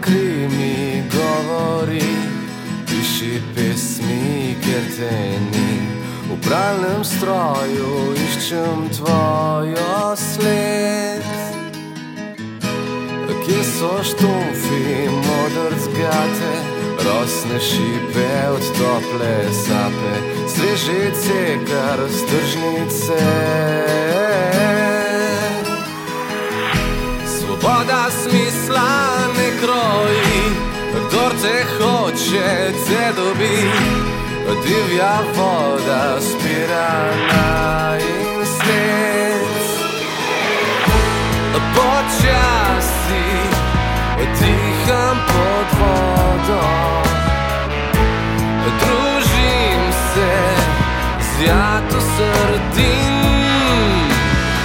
kri mi govori, piši pesmi, ker te ni. V pralnem stroju iščem tvojo sled. Kje so štumfi, modrc gate, rosne šipe od tople sape, svežice, kar stržnice. Svoboda smisla te hoče, te dobi. Divja voda spira na in svet. Počasi diham pod vodo, družim se z jato srdin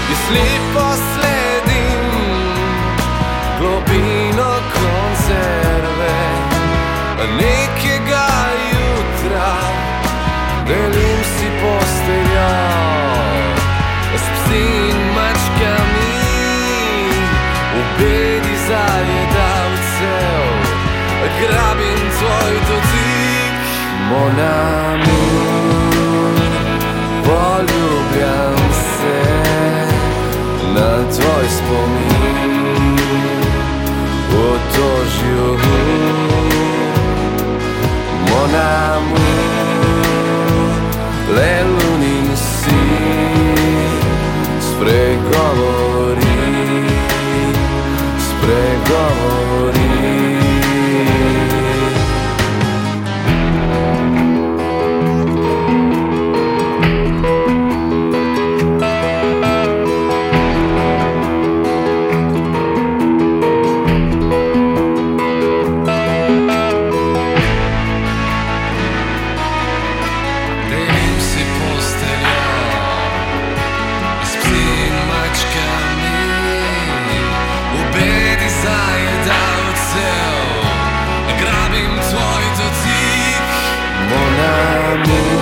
in slepo sledim globino bedi zajedavcev, grabim tvoj dotik, monami. Poljubljam se na tvoj spomin, v otožju, monami. Monami, poljubljam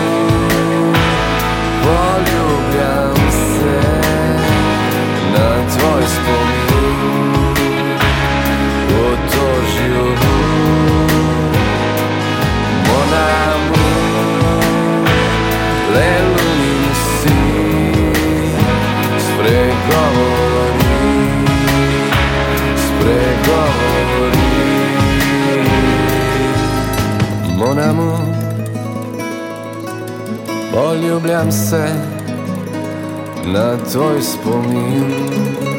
poljubljam se na tvoj spomin.